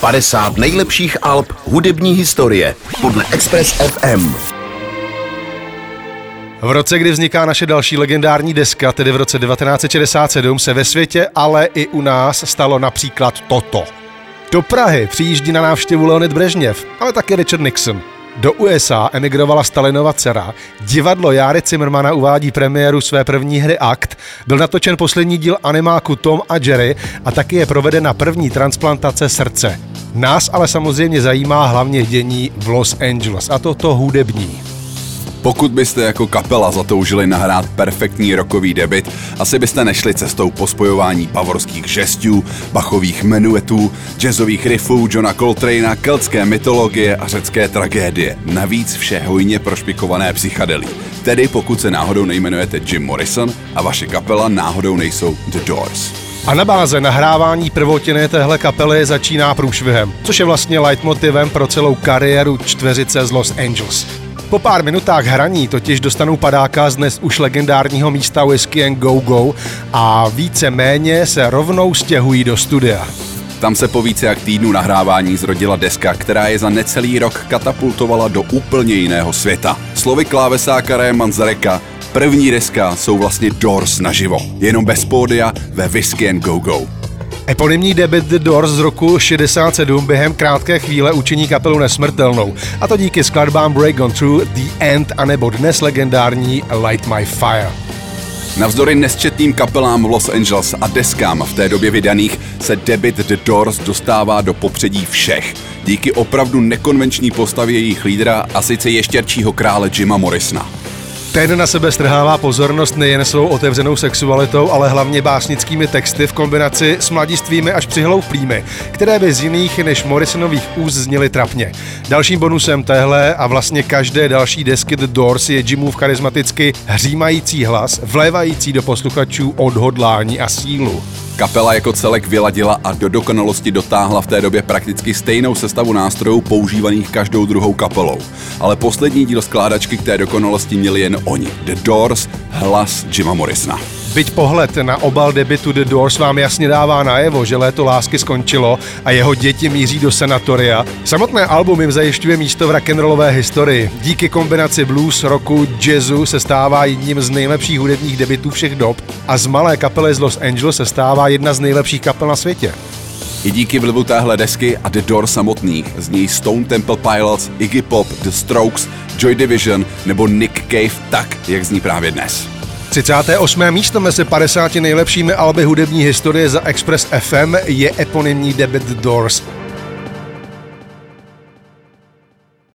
50 nejlepších alb hudební historie podle Express FM. V roce, kdy vzniká naše další legendární deska, tedy v roce 1967, se ve světě, ale i u nás stalo například toto. Do Prahy přijíždí na návštěvu Leonid Brežněv, ale také Richard Nixon. Do USA emigrovala Stalinova dcera. Divadlo Járy Zimmermana uvádí premiéru své první hry Akt. Byl natočen poslední díl animáku Tom a Jerry a taky je provedena první transplantace srdce. Nás ale samozřejmě zajímá hlavně dění v Los Angeles a toto hudební. Pokud byste jako kapela zatoužili nahrát perfektní rokový debit, asi byste nešli cestou po spojování pavorských žestů, bachových menuetů, jazzových riffů Johna Coltrane'a, keltské mytologie a řecké tragédie. Navíc vše hojně prošpikované psychadelí. Tedy pokud se náhodou nejmenujete Jim Morrison a vaše kapela náhodou nejsou The Doors. A na báze nahrávání prvotiny téhle kapely začíná průšvihem, což je vlastně leitmotivem pro celou kariéru čtveřice z Los Angeles. Po pár minutách hraní totiž dostanou padáka z dnes už legendárního místa Whiskey and Go Go a více méně se rovnou stěhují do studia. Tam se po více jak týdnu nahrávání zrodila deska, která je za necelý rok katapultovala do úplně jiného světa. Slovy klávesáka Manzareka, první deska jsou vlastně Doors naživo, jenom bez pódia ve Whiskey and Go Go. Eponymní debut The Doors z roku 67 během krátké chvíle učiní kapelu nesmrtelnou, a to díky skladbám Break On Through, The End a nebo dnes legendární Light My Fire. Navzdory nesčetným kapelám Los Angeles a deskám v té době vydaných se debit The Doors dostává do popředí všech. Díky opravdu nekonvenční postavě jejich lídra a sice ještěrčího krále Jima Morrisona. Ten na sebe strhává pozornost nejen svou otevřenou sexualitou, ale hlavně básnickými texty v kombinaci s mladistvými až přihlouplými, které by z jiných než Morrisonových úst zněly trapně. Dalším bonusem téhle a vlastně každé další desky The Doors je Jimův charismaticky hřímající hlas, vlévající do posluchačů odhodlání a sílu. Kapela jako celek vyladila a do dokonalosti dotáhla v té době prakticky stejnou sestavu nástrojů používaných každou druhou kapelou. Ale poslední díl skládačky k té dokonalosti měli jen oni. The Doors, hlas Jima Morrisona. Byť pohled na obal debitu The Doors vám jasně dává najevo, že léto lásky skončilo a jeho děti míří do sanatoria, samotné album jim zajišťuje místo v rock'n'rollové historii. Díky kombinaci blues, rocku, jazzu se stává jedním z nejlepších hudebních debitů všech dob a z malé kapely z Los Angeles se stává jedna z nejlepších kapel na světě. I díky vlivu téhle desky a The Doors samotných z něj Stone Temple Pilots, Iggy Pop, The Strokes, Joy Division nebo Nick Cave tak, jak zní právě dnes. 38. místo mezi 50 nejlepšími alby hudební historie za Express FM je eponymní debut The Doors.